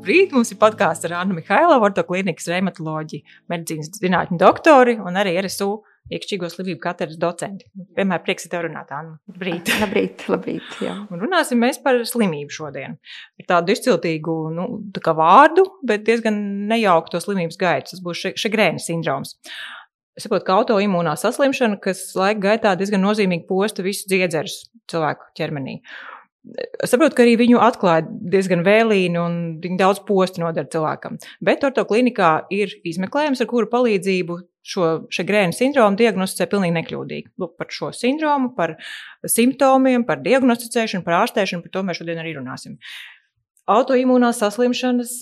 Labrīt! Mums ir podkāsts ar Annu Mihailovu, ortoklīnikas reumatoloģiju, medicīnas zinātņu doktori un arī RSU iekšķīgo slimību katedras docenti. Vienmēr prieks te runāt, Anna. Labrīt! labrīt, labrīt jā. un runāsim mēs par slimību šodien. Ar tādu izciltīgu nu, tā vārdu, bet diezgan nejauku to slimības gaitu. Tas būs šegrēna sindroms. Es saprotu, ka autoimūnā saslimšana, kas laika gaitā diezgan nozīmīgi posta visu dziedzerus cilvēku ķermenī. Es saprotu, ka arī viņu atklāja diezgan vēlīni un viņi daudz postu nodara cilvēkam. Bet ortoklinikā ir izmeklējums, ar kuru palīdzību šo grēnu sindromu diagnosticē pilnīgi nekļūdīgi. Lūk, par šo sindromu, par simptomiem, par diagnosticēšanu, par ārstēšanu, par to mēs šodien arī runāsim. Autoimūnās saslimšanas,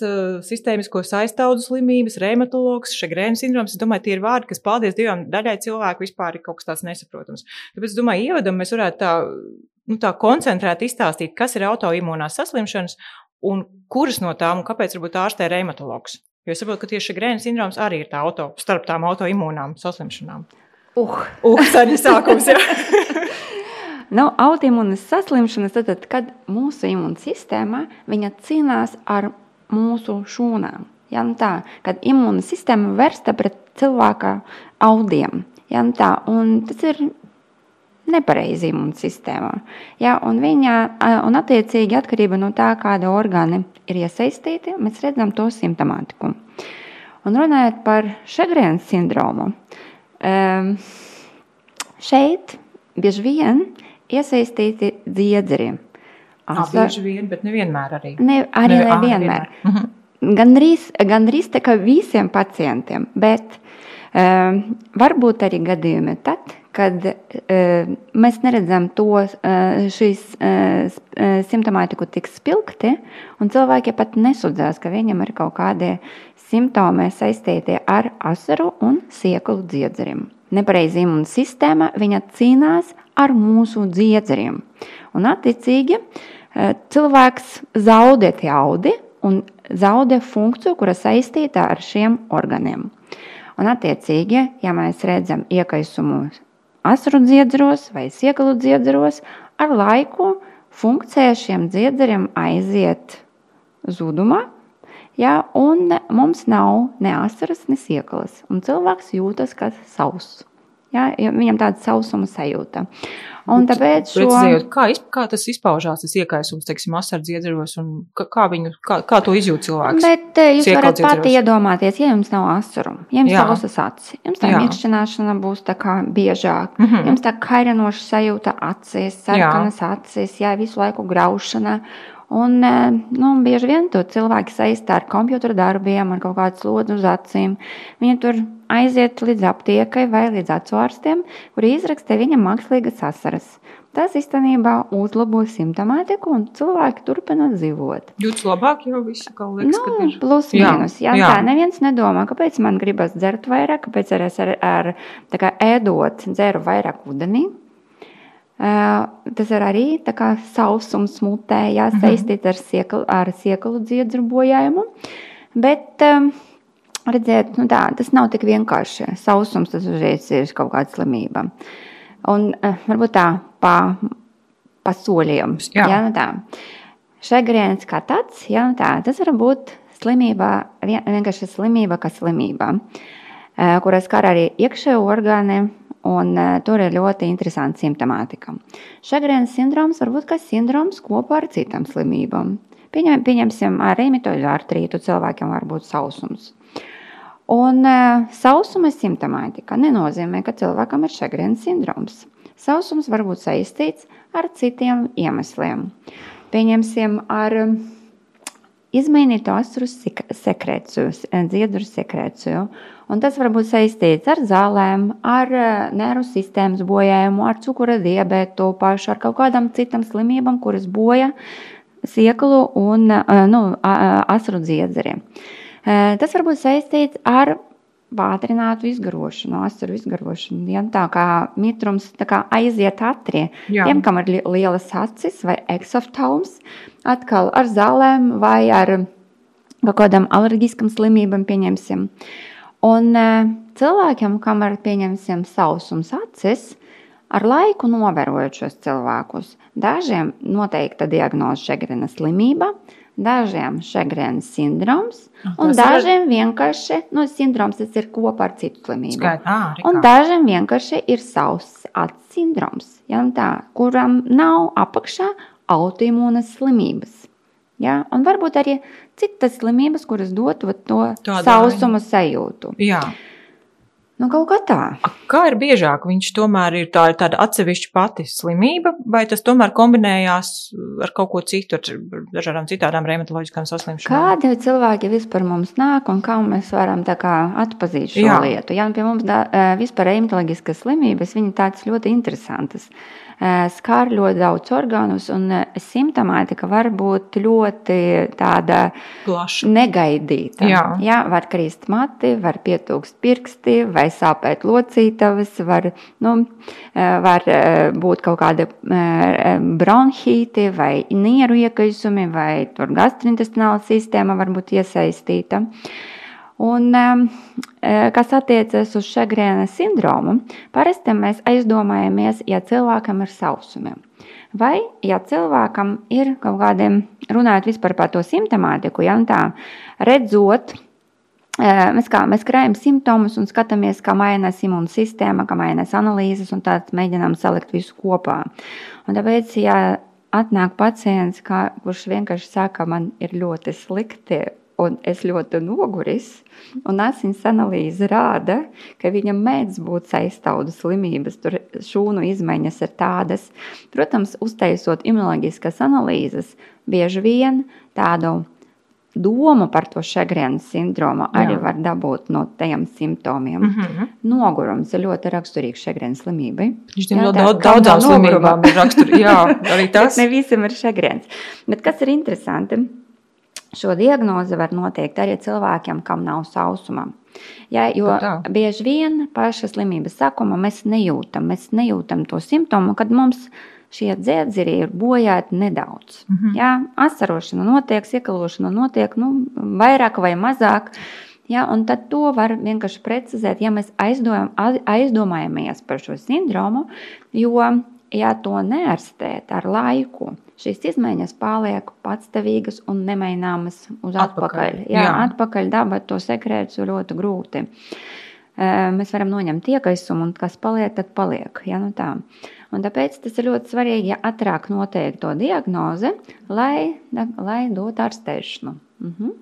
sistēmisko saistaudu slimības, reumatologs, šegrēna sindroms. Es domāju, tie ir vārdi, kas, paldies Dievam, daļai cilvēku vispār ir kaut kas tāds nesaprotams. Tāpēc, es domāju, ievadam mēs varētu tā nu, tā koncentrēti izstāstīt, kas ir autoimūnās saslimšanas un kuras no tām un kāpēc varbūt ārstē reumatologs. Jo es saprotu, ka tieši grēna sindroms arī ir tā auto, starp tām autoimūnām saslimšanām. Uh, uh tas ir sākums. nu, autoimūnas saslimšanas, tad, tad, kad mūsu imūnsistēma cīnās ar mūsu šūnām. Ja, nu tā, kad imūna sistēma vērsta pret cilvēka audiem. Ja, nu tā, tas ir nepareizi imūnsistēmā. Ja, un, viņa, un attiecīgi atkarība no tā, kāda orgāni ir iesaistīti, mēs redzam to simptomātiku. Un runājot par Šegrēnas sindromu, šeit bieži vien iesaistīti dziedzeri. Asa, bieži vien, bet nevienmēr arī. Ne, arī ne, nevienmēr. nevienmēr. Mhm. Gan rīs, gan rīs tā kā visiem pacientiem, bet um, varbūt arī gadījumi tad, kad uh, mēs neredzam to uh, šīs uh, simptomātiku tik spilgti, un cilvēki pat nesūdzās, ka viņam ir kaut kādi simptomi saistīti ar asaru un sieklu dziedzeriem. Nepareizi imūna sistēma viņa cīnās ar mūsu dziedzeriem. Un, attiecīgi, cilvēks zaudē audi un zaudē funkciju, kura saistīta ar šiem organiem. Un, attiecīgi, ja mēs redzam iekaisumu asaru dziedzeros vai siekalu dziedzeros, ar laiku funkcija šiem dziedzeriem aiziet zudumā. Ja, un mums nav ne asaras, ne siekalas. Un cilvēks jūtas kā sauss. Ja, viņam tāda sausuma sajūta. Un tāpēc šo... Precizējot, kā, kā tas izpaužās, tas iekaisums, teiksim, asars iedzeros, un kā, viņu, kā, kā to izjūt cilvēks? Bet eh, jūs varat pati iedomāties, ja jums nav asaru, ja jums sausas acis, jums tā miekšķināšana būs tā kā biežāk, mm -hmm. jums tā kairinoša sajūta acīs, sarkanas acīs, jā, visu laiku graušana. Un, eh, nu, bieži vien to cilvēki saistā ar kompjutora darbiem, ar kaut kādu slodzi uz acīm. Viņi tur aiziet līdz aptiekai vai līdz atsvārstiem, kuri izraksta viņam mākslīgas asaras. Tas īstenībā uzlabo simptomātiku, un cilvēki turpina dzīvot. Jūtas labāk, jau viss kā liekas, nu, ir. Plus, jā, mīnus. Jā, jā. Tā neviens nedomā, kāpēc man gribas dzert vairāk, kāpēc es ar, ar kā, ēdot dzeru vairāk ūdenī. Tas ir arī sausums mutē, jā, mhm. saistīts ar, sieklu, ar siekalu dziedzru bojājumu. Bet, redziet, nu tā, tas nav tik vienkārši. Sausums tas uzreiz ir kaut kāda slimība. Un varbūt tā pa, pa soļiem. Jā. Jā, nu tā. Šegrēns kā tāds, jā, nu tā, tas var būt slimība, vienkārši slimība, kā slimība, kuras skar arī iekšējo orgānu un uh, tur ir ļoti interesanta simptomātika. Šagrēnas sindroms var būt kā sindroms kopā ar citām slimībām. Pieņem, pieņemsim, ar reimitoļu artrītu cilvēkiem var būt sausums. Un uh, sausuma simptomātika nenozīmē, ka cilvēkam ir šagrēnas sindroms. Sausums var būt saistīts ar citiem iemesliem. Pieņemsim, ar izmainītu asaru sekrēciju, dziedru sekrēciju. Un tas var būt saistīts ar zālēm, ar eh, nervu sistēmas bojājumu, ar cukura diabetu, pašu ar kaut kādām citām slimībām, kuras boja sieklu un eh, nu, asaru dziedzeriem. Eh, tas var būt saistīts ar pātrinātu izgarošanu, asaru izgarošanu. Ja, tā kā mitrums tā kā aiziet ātrie. Tiem, kam ir lielas acis vai eksoftalms, atkal ar zālēm vai ar kaut kādām alerģiskām slimībām pieņemsim. Un e, cilvēkiem, kam ir pieņemsim sausums acis, ar laiku novērojot šos cilvēkus, dažiem noteikta diagnoze šegrina slimība, dažiem šegrēnas sindroms, un Tas ir- dažiem vienkārši, nu, sindroms tas ir kopā ar citu slimību. Skaidrs. Ā, Un dažiem vienkārši ir savs acu sindroms, ja, un tā, kuram nav apakšā autoimūnas slimības. Ja, un varbūt arī citas slimības, kuras dod to Tādu sausuma sajūtu. Jā. Nu, kaut kā tā. A, Kā ir biežāk? Viņš tomēr ir, tā, ir tāda atsevišķa pati slimība, vai tas tomēr kombinējās ar kaut ko citu, ar dažādām citām reumatoloģiskām saslimšanām? Kādi cilvēki vispār mums nāk un kā mēs varam kā atpazīt šo Jā. Lietu? Jā, un pie mums da, eh, vispār reumatoloģiskas slimības, viņi tādas ļoti interesantas. Eh, Skār ļoti daudz orgānus, un simptomātika var būt ļoti tāda Plaša. negaidīta. Jā. Jā, var krist mati, var pietūkst pirksti, vai sāpēt locītavas, var, nu, var būt kaut kāda bronhīti vai nieru iekaisumi, vai tur gastrointestināla sistēma var būt iesaistīta. Un, eh, kas attiecas uz šegrēna sindromu, parasti mēs aizdomājamies, ja cilvēkam ir sausumi. Vai, ja cilvēkam ir kaut kādiem, runājot vispār par to simptomātiku, ja tā redzot, eh, mēs, kā, mēs krājam simptomus un skatāmies, kā mainās imūnsistēma, kā mainās analīzes, un tad mēģinām salikt visu kopā. Un tāpēc, ja atnāk pacients, kā, kurš vienkārši saka, man ir ļoti slikti, un es ļoti noguris, un asins analīze rāda, ka viņam mēdz būt saistaudu slimības, tur šūnu izmaiņas ir tādas. Protams, uztaisot imunoloģiskas analīzes, bieži vien tādu domu par to šegrēna sindromu arī Jā. var dabūt no tiem simptomiem. Mm -hmm. Nogurums ir ļoti raksturīgs šegrēna slimībai. Viņš tā daudz, daudzām slimībām ir raksturīgi. Jā, arī tas. Ne visam ir šegrēns. Bet kas ir interesanti? Šo diagnozi var noteikt arī cilvēkiem, kam nav sausuma. Ja, jo Tā. bieži vien paša slimības sākumā mēs nejūtam, mēs nejūtam to simptomu, kad mums šie dziedzeri ir bojāti nedaudz. Mhm. Ja, asarošana notiek, iekalošana notiek nu, vairāk vai mazāk. Ja, un tad to var vienkārši precizēt, ja mēs aizdomājamies par šo sindromu, jo, ja to neārstēt ar laiku, šīs izmaiņas paliek patstāvīgas un nemaināmas uz Atpakaļ, atpakaļ. Jā, jā. atpakaļ dabūt to sekrētu ļoti grūti. Mēs varam noņemt iekaisumu, un kas paliek, tad paliek. Ja, nu tā. un tāpēc tas ir ļoti svarīgi, ja ātrāk noteikt to diagnozi, lai, lai dotu ārstēšanu. Mhm.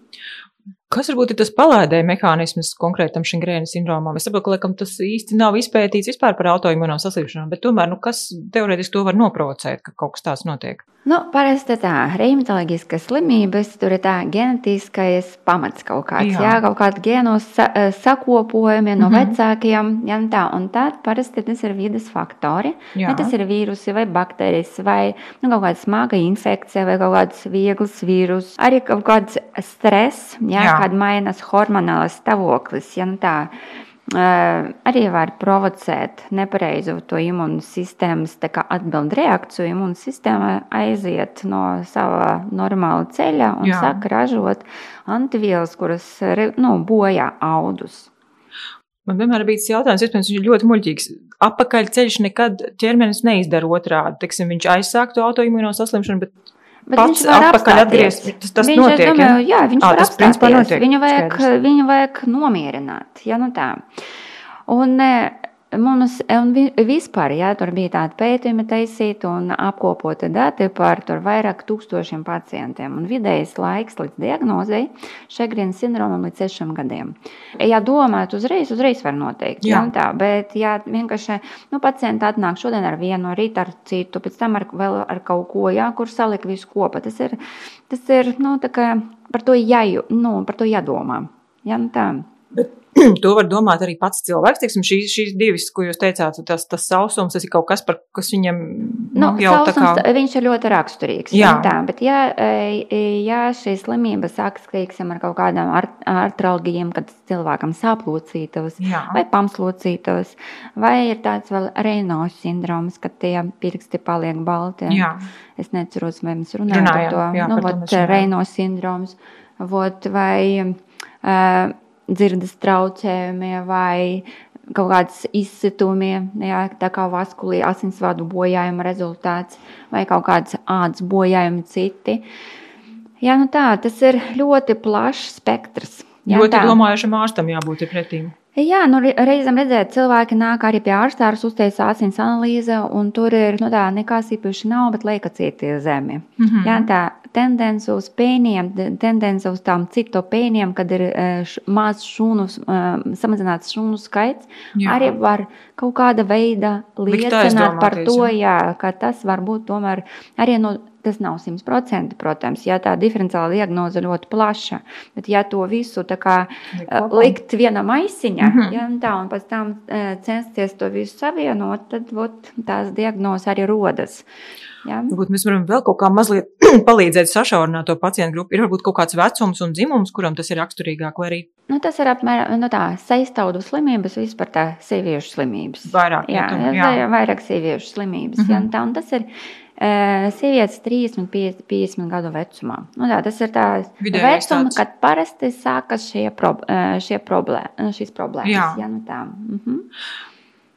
Kas varbūt ir tas palaidēja mehānisms konkrētam šim grēna sindromam? Es saprotu, ka laikam, tas īsti nav izpētīts vispār par autoimūnām saslimšanām, bet tomēr, nu, kas teorētiski to var noprovocēt, ka kaut kas tāds notiek? Nu, parasti tā reumatoloģiskas slimības, tur ir tā genetiskais pamats kaut kāds, Jā. jā, kaut kādi genos sa eh, sakopojumi no Mhm. mhm. vecākiem, jā, un tā, un tad parasti tas ir vidas faktori. Jā. Ja tas ir vīrusi vai baktērijas, vai nu, kaut kāda smaga infekcija, vai kaut kāds viegls vīrus, arī kaut kāds stress, jā, Jā. Kad mainās hormonālais stāvoklis. Ja, nu, tā, arī var provocēt nepareizu to imūnsistēmas atbildi reakciju. Imūnsistēma aiziet no sava normāla ceļa un Jā. Sāk ražot antivielas, kuras nu, bojā audus. Man vienmēr ir bijis jautājums, iespējams, viņš ir ļoti muļķīgs. Apakaļceļš nekad ķermenis neizdara otrādi. Teiksim, viņš aizsāk to autoimūno saslimšanu, bet Bet Pats atpakaļ apstāties. atgriezt, tas- tas viņš, notiek, domāju, jā, viņš Ā, var apstāties. notiek, Viņu vajag, skaidrs. viņu vajag nomierināt. Ja, nu tā. Un, e, Mums, vi- vispār, jā, tur bija tādi pētījumi taisīti un apkopoti dati par tur vairāk tūkstošiem pacientiem. Un vidējais laiks līdz diagnozei šegrina sindromam līdz sešiem gadiem. Ja domājat uzreiz, uzreiz var noteikt. Jā. Jā. Tā, bet ja vienkārši nu, pacienti atnāk šodien ar vienu, rīt ar citu, pēc tam ar, vēl ar kaut ko, jā, kur salikt visu kopā, tas ir, tas ir nu, kā par to, jāju, nu, par to jādomā. Jā, nu, tā. to var domāt arī pats cilvēks. Teiksim, šīs, šīs divas, ko jūs teicāt, tas, tas sausums, tas ir kaut kas, par, kas viņam Nu, nu, jau tā sausums, kā. Viņš ir ļoti raksturīgs. Jā. Tā, bet, ja, e, ja šī slimība sākas teiksim, ar kaut kādām ar- artralgijiem, kad cilvēkam sāp locītavas Jā. vai pamslocītavas, vai ir tāds vēl Reino sindroms, kad tie pirksti paliek balti. Jā. Es neceros, vai mēs runājam par to. jā, nu, par to vot. Reino sindroms, vot, vai uh, dzirdes traucējumi, vai kaut kādas izsitumi, jā, tā kā vaskulī asinsvadu bojājuma rezultāts, vai kaut kādas ādas bojājumi citi. Jā, nu tā, tas ir ļoti plašs spektrs. Jā, Ļoti tā. domājušam ārstam jābūt pretīm. Jā, nu, re- reizēm redzēt, cilvēki nāk arī pie ārsta, ārsts uzteic asins analīze, un tur ir, nu tā, nekas īpaši nav, bet leikacīti ir zemi. Mhm. Jā, tā tendence uz pēniem, te- tendence uz tām citopēniem, kad ir eh, š- maz šūnu, eh, samazināts šūnu skaits, Jā. arī var kaut kāda veida liecināt par to, jā, ka tas var būt tomēr arī no. Tas nav 100%, protams, ja tā diferenciāla diagnoze ļoti plaša. Bet, ja to visu kā Likt eh, likt viena maisiņa, Mhm. mm -hmm. ja, un tā, un pēc tam eh, censties to visu savienot, tad vot, tās diagnozes arī rodas. Ja? Varbūt mēs varam vēl kaut kā mazliet palīdzēt sašaurināt to pacientu grupu. Ir varbūt kaut kāds vecums un dzimums, kuram tas ir raksturīgāk, vai arī Nu, tas ir apmēram nu, tā, saistaudu slimības, vispār tā sieviešu slimības. vairāk. Jā, ja tu- jā. vairāk sieviešu slimības. Mm Mhm. -hmm. ja, un tā, un tas ir sievietes 30, 50, 50 gadu vecumā. Nu, tā, tas ir tāds vecums, kad parasti sākas šie, prob eh, šie problēma, šīs problēmas. Jā. Ja, nu, tā. -hmm.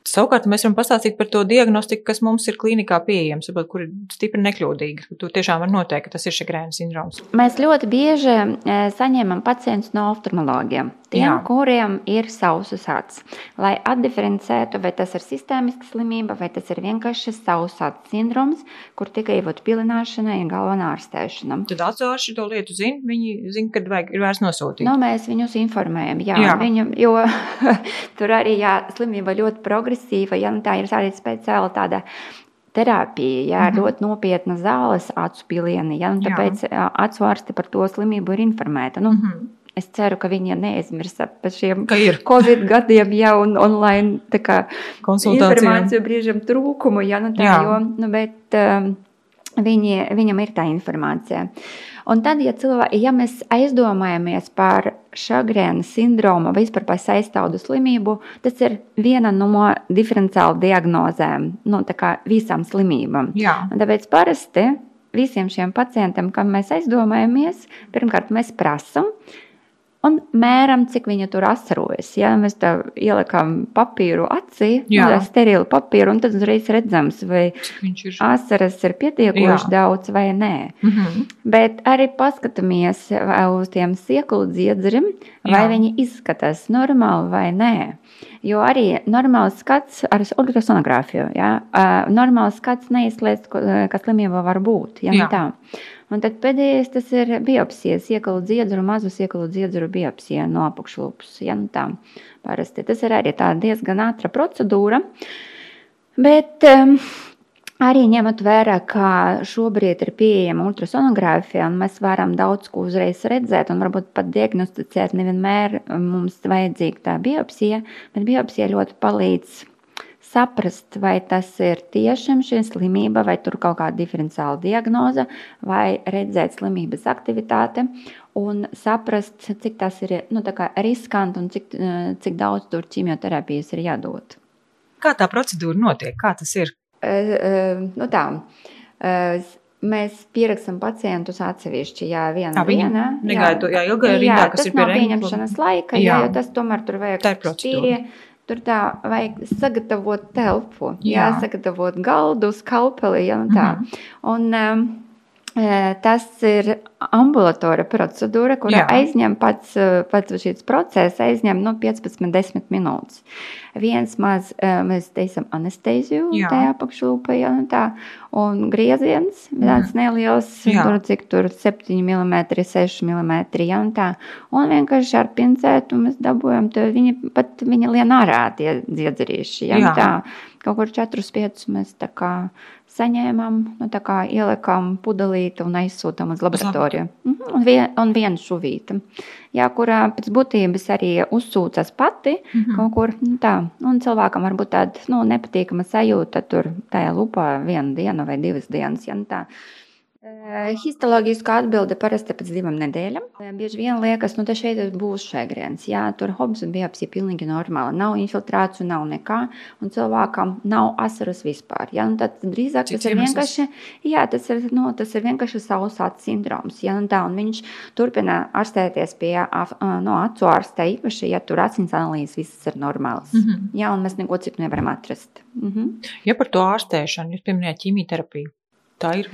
Savukārt mēs varam pastāstīt par to diagnostiku, kas mums ir klīnikā pieejams, varbūt, kur ir stipri nekļūdīga. Tu tiešām var noteikt, ka tas ir šegrēna sindroms. Mēs ļoti bieži e, saņemam pacientus no oftalmologiem, tiem, Jā. Kuriem ir sausas acis. Lai atdiferencētu, vai tas ir sistēmiska slimība, vai tas ir vienkārši sausas acis sindroms, kur tikai vot pilināšana ir galvenā ārstēšana. Tad atsauši to lietu zina, viņi zina, kad vajag ir vairs nosūtīt. Nu, mēs viņus informējam, jā, Jā. jā. Viņu, jo tur arī jā, slimība ļoti progresīva. Ja, nu, tā ir arī speciāla tāda terapija, jā, mm -hmm. ļoti nopietna zāles acu pilieni. Ja, un tāpēc jā, acu ārsti par to slimību ir informēti. Nu, Mhm. Es ceru, ka viņi neaizmirsa par šiem Covid gadiem, jau un online kā, informāciju brīžiem trūkumu. Ja, nu tā, Jā. jo, nu, bet, um, viņi, viņam ir tā informācija. Un tad, ja, cilvēki, ja mēs aizdomājamies par šagrēna sindromu vai vispār par saistaudu slimību, tas ir viena no diferenciāla diagnozēm, nu, tā kā visām slimībām. Tāpēc parasti visiem šiem pacientiem, kam mēs aizdomājamies, pirmkārt mēs prasām. Un mēram, cik viņa tur asarojas. Ja mēs tā ielikām papīru acī, Jā. nu, sterilu papīru, un tad uzreiz redzams, vai ir. asaras ir pietiekoši Jā. daudz vai nē. Mhm. Bet arī paskatāmies uz tiem sieklu dziedzeriem, vai Jā. viņi izskatās normāli vai nē. Jo arī normāls skats ar ultrasonogrāfiju, ja, normāls skats neizslēdz, ka slimība var būt. Ja. Un tad pēdējais tas ir biopsija, siekalu dziedzera, mazu siekalu dziedzera biopsija no apakšlūpas. Ja, nu tā, parasti. Tas ir arī tā diezgan ātra procedūra. Bet um, arī ņemot vērā, ka šobrīd ir pieejama ultrasonogrāfija, un mēs varam daudz ko uzreiz redzēt, un varbūt pat diagnosticēt, nevienmēr mums vajadzīga tā biopsija, bet biopsija ļoti palīdz saprast, vai tas ir tiešām šī slimība, vai tur kaut kāda diferenciāla diagnoze, vai redzēt slimības aktivitāti un saprast, cik tas ir nu, riskanti un cik, eh, cik daudz tur ķimioterapijas ir jādod. Kā tā procedūra notiek? Kā tas ir? Eh, eh, Nu tā, eh, mēs pierakstam pacientus atsevišķi. Jā, viena negaida to- jā, ilgā rindā, jā, kas tas ir pie pieņemšanas laika, jā. Jā. jo tas tomēr tur vajag ir procedūra. Tur tā vajag sagatavot telpu, jā. Jā. sagatavot galdu, skalpeli, jā, un tā. Mhm. Un, um, Tas ir ambulatora procedūra, kurā Jā. aizņem pats, pats šis process, aizņem no 15-10 minūtes. Viens maz, mēs teicam, anesteziju Jā. tajā apakšlūpā, ja, un tā, un grieziens, tāds neliels, Jā. tur cik tur 7 mm, 6 mm, ja, un tā. Un vienkārši ar pincētu mēs dabūjam, to viņi pat viņa lien ārā tie dziedzerīši, ja, tā. Kaut kur 4-5 mēs tā kā saņēmām, nu, tā kā ielikām pudelīti un aizsūtām uz laboratoriju. Mhm, Un, vien, un viena šuvīta, jā, kurā pēc būtības arī uzsūcas pati Mhm. kaut kur nu, tā. Un cilvēkam var būt tāda nu, nepatīkama sajūta tur tajā lupā vienu dienu vai divas dienas. Ja, nu, tā. Eh, Histoloģiskā atbilde parasti pēc divām nedēļām. Eh, Bieži vien liekas, ka nu, te šeit būs šēgrēns. Jā, tur hobs un biopsija pilnīgi normāla. Nav infiltrāciju, nav nekā, un cilvēkam nav asaras vispār. Jā, nu, tad drīzāk Cits tas ir vienkārši, jā, tas ir, nu, tas ir vienkārši sausāts sindroms. Jā, un tā, un viņš turpina ārstēties pie af- no acu ārsta īpaši, ja tur asins analīzes viss ir normāls. Mhm. Jā, un mēs neko citu nevaram atrast. Mhm. Ja par to ārstēšanu, jūs pieminējāt ķīmijterapiju. Tā ir?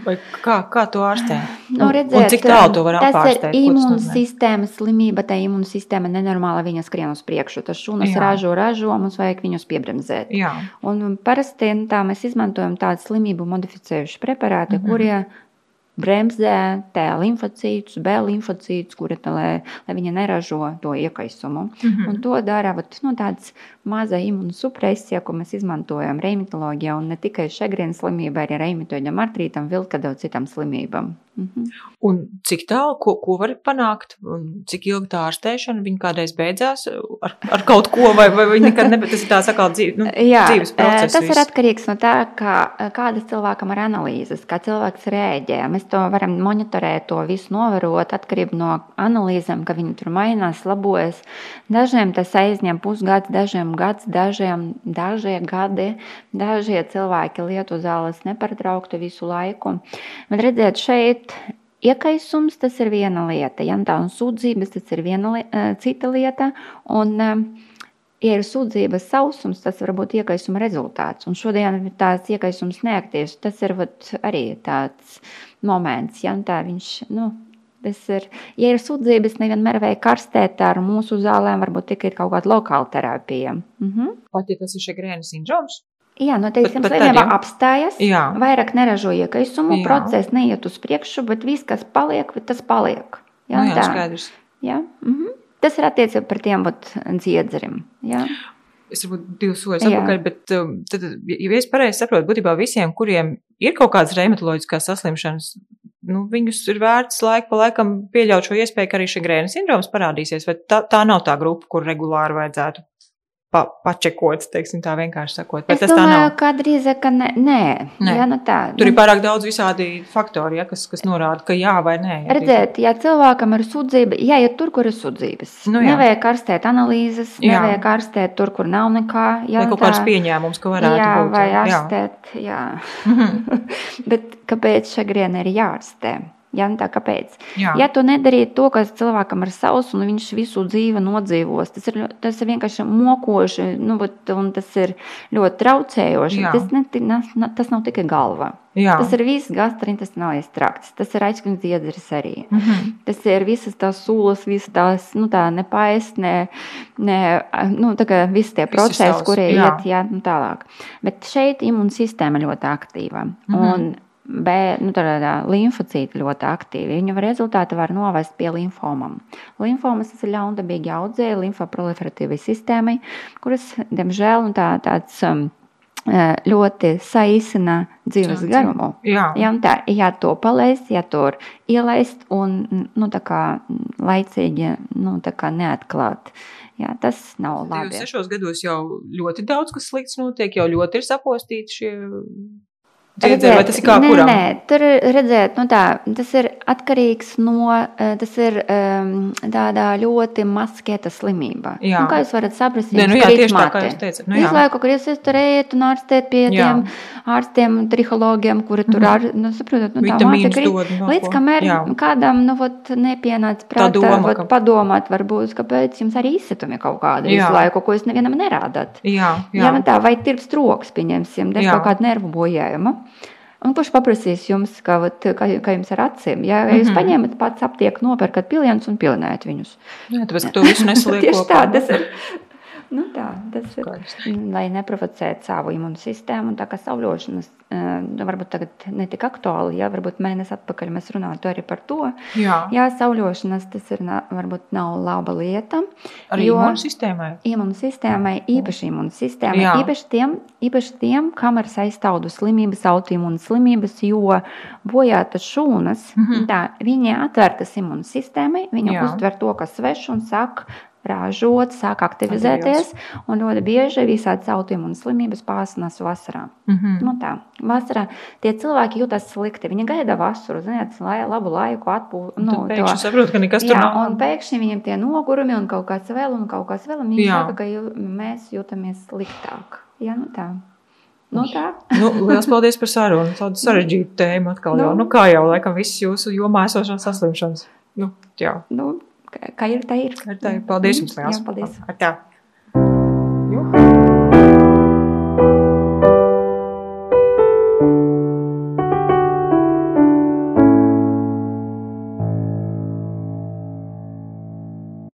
Kā, kā to ārstē? Nu, redzēt, un cik tālu to var tas apārstēt? ir imūnsistēmas slimība, tā imūnsistēma nenormāla, viņa skrien uz priekšu. Tas šūnas Jā. ražo, ražo, mums vajag viņus piebremzēt. Jā, Un parasti nu, tā mēs izmantojam tādu slimību modificējuši preparāti, mm. -hmm. kurie bremzē T limfocītus, B limfocītus, kuri tā, lai, lai viņi neražo to iekaisumu. Mhm. Un to dara vat, nu, tāds maza imunosupresija, ko mēs izmantojam reimitoloģijā, un ne tikai šegrienas slimībai, arī reimitoidam artrītam, vilkadau citām slimībām. Mhm. Un cik tālu, ko, ko var panākt, un cik ilgi tā ārstēšana viņa kādreiz beidzās ar, ar kaut ko, vai, vai viņa nekad nebija. Tas ir tāds atkal dzīve, nu, Jā, dzīves process. tas ir viss. atkarīgs no tā, kā, kādas cilvēkam ir analīzes, kā cilvēks rēģē. Mēs to varam monitorēt, to visu novērot atkarībā no analīzēm, ka viņi tur mainās, labojas. Dažiem tas aizņem pusgads, dažiem gads, dažiem dažie gadi. Dažie cilvēki lieto zāles nepārtraukti visu laiku. Bet redziet, šeit iekaisums tas ir viena lieta, ja tā un sūdzības tas ir viena li eh, cita lieta. Un, eh, Ja ir sūdzības sausums, tas var būt iekaisuma rezultāts. Un šodien ir tāds iekaisums neaktīvs. Tas ir vat, arī tāds moments, ja tā viņš. Nu, Tas ir, ja ir sūdzības, nevienmēr vajag karstēt ar mūsu zālēm, varbūt tikai kaut kāda lokāla terapija. Mhm. Pat ja tas ir šegrēnas sindroms. Jā, nu, teiksim, Bet- bet slimība apstājas, Jā. vairāk neražo iekaisumu, Jā. process neiet uz priekšu, bet viss, kas paliek, tas paliek. Jā, Nu, jā, tā. skaidrs. Jā, mhm. Tas ir attiecībā par tiem dziedzeriem. Es varbūt divus soļus atpakaļ, bet um, tad, ja es pareizi saprotu, būtībā visiem, kuriem ir kaut kādas reumatoloģiskās saslimšanas, nu, viņus ir vērts laika pa laikam pieļaut šo iespēju, ka arī šī grēna sindroms parādīsies, vai tā, tā nav tā grupa, kur regulāri vajadzētu pa, pačekot, teiksim tā vienkārši sakot. Bet Es domāju, ka drīz, ka ne, nē, Nē. Jā, nu tā. Tur ir nu, pārāk daudz visādi faktori, ja, kas, kas norāda, ka jā vai nē. Ja, Redzēt, ja cilvēkam ir sūdzība, jāiet tur, kur ir sūdzības. Nu jā. nevajag ārstēt analīzes, Jā. nevajag ārstēt tur, kur nav nekā. Jā, Vai nu kaut kāds pieņēmums, ka varētu jā, būt. vai jā. ārstēt, jā. Mhm. Bet kāpēc šagriena ir jārastē? Nu tā kāpēc? Jā. Ja tu nedarītu to, kas cilvēkam ir savs, un viņš visu dzīvi nodzīvos, tas ir, tas ir vienkārši mokoši, nu, bet, un tas ir ļoti traucējoši. Tas, ne, tas, nav tikai galva. jā. Tas ir viss gastrointestinālais trakts, tas ir aizskrits dziedzers arī. Mhm. Tas ir visas tās sūlas, visas tās, nu, tā nepaiest, ne, nu, tā kā visi tie procesi, kurie iet, jā, nu, tālāk. Bet šeit imūnsistēma ļoti aktīva. Mhm. Un B, nu, tādā limfocīti ļoti aktīvi. Viņu rezultāti var novest pie limfomām. Limfomas tas ir ļaundabīgi audzēji, limfoproliferatīvai sistēmai, kuras, diemžēl, nu, tā, tāds um, ļoti saīsina dzīves Jā, garumu. Jā. Un tā jā, to palaist, jā, to ielaist un nu, tā kā laicīgi nu, tā kā neatklāt. Jā, tas nav labi. 26 gados jau ļoti daudz kas slikts notiek, jau ļoti ir sapostīti šie dziedzeri, vai tas ir kā nē, kuram? Nē, tur ir redzēt, nu tā, tas ir atkarīgs no, eh, tas ir um, tādā ļoti maskēta slimība. Jā. Nu, kā jūs varat saprast, Nē, nu jā, tieši tā, kā mati. jūs teicat. Nu, Visu laiku griezties tur ēt un ārstēt pie Jā. tiem ārstiem, trihologiem, kuri tur Mhm. ar, nu, saprotat, nu, tā māte krīt. dod, nu, Līdz kamēr Jā. kādam, nu, vot, nepienāca Tā prātā, doma, vot, ka- padomāt, varbūt, kāpēc jums arī izsitumi kaut kādi Jā. visu laiku, ko jūs nevienam nerādat. Jā, jā. Jā, nu tā, vai tirps troks, pieņemsim, dēļ kaut kāda nervu bojājuma. Un kurš paprasīs jums, kā, vat, kā, kā jums ar acīm? Jā, ja jūs Mhm. paņemat pats aptieku, nopērkat pilienus un pilinējat viņus. jā, tāpēc, ka to visu nesaliek Tieši kopā. tā, tas ir. Nu tā, tas ir. Skaidrs. Lai neprovocētu savu imūnsistēmu, un tā kā sauļošanas eh, varbūt tagad netika aktuāli, ja varbūt mēnesi atpakaļ mēs runājām arī par to. Jā, Jā, sauļošanas tas ir varbūt nav laba lieta. arī jo- imūnsistēmai. Imūnsistēmai, īpaši imūnsistēmai, Jā. īpaši tiem, īpaši tiem, kam ir saistaudu slimības, autoimūnas slimības, jo bojātas šūnas, Mhm. tā, viņi atvērtas imūnsistēmai, viņi Jā. uztver to, kas svešs un sāk rāžot, sāk aktivizēties, un ļoti bieži visādas autoimūnas slimības pārsnās vasarā. Mhm. Nu tā, vasarā tie cilvēki jūtas slikti, viņi gaida vasaru, ziniet, lai labu laiku atpūtu. Nu, pēkšņi saprot, ka nekas tur Jā, nav. un pēkšņi viņiem tie nogurumi un kaut kāds vēl, un kaut kas vēl, un viņi Jā. saka, ka jū, mēs jūtamies sliktāk. Jā, nu tā. Nu. Nu, liels paldies par sarunu. Tādu sarežģītu tēmu atkal. Jau. Nu. Nu, kā jau laikam visas jūsu jomā esošās saslimšanas. Nu, jā, Nu, kā ir, tā ir. ar tā ir. Paldies jums Jā, liels. paldies. Ar tā.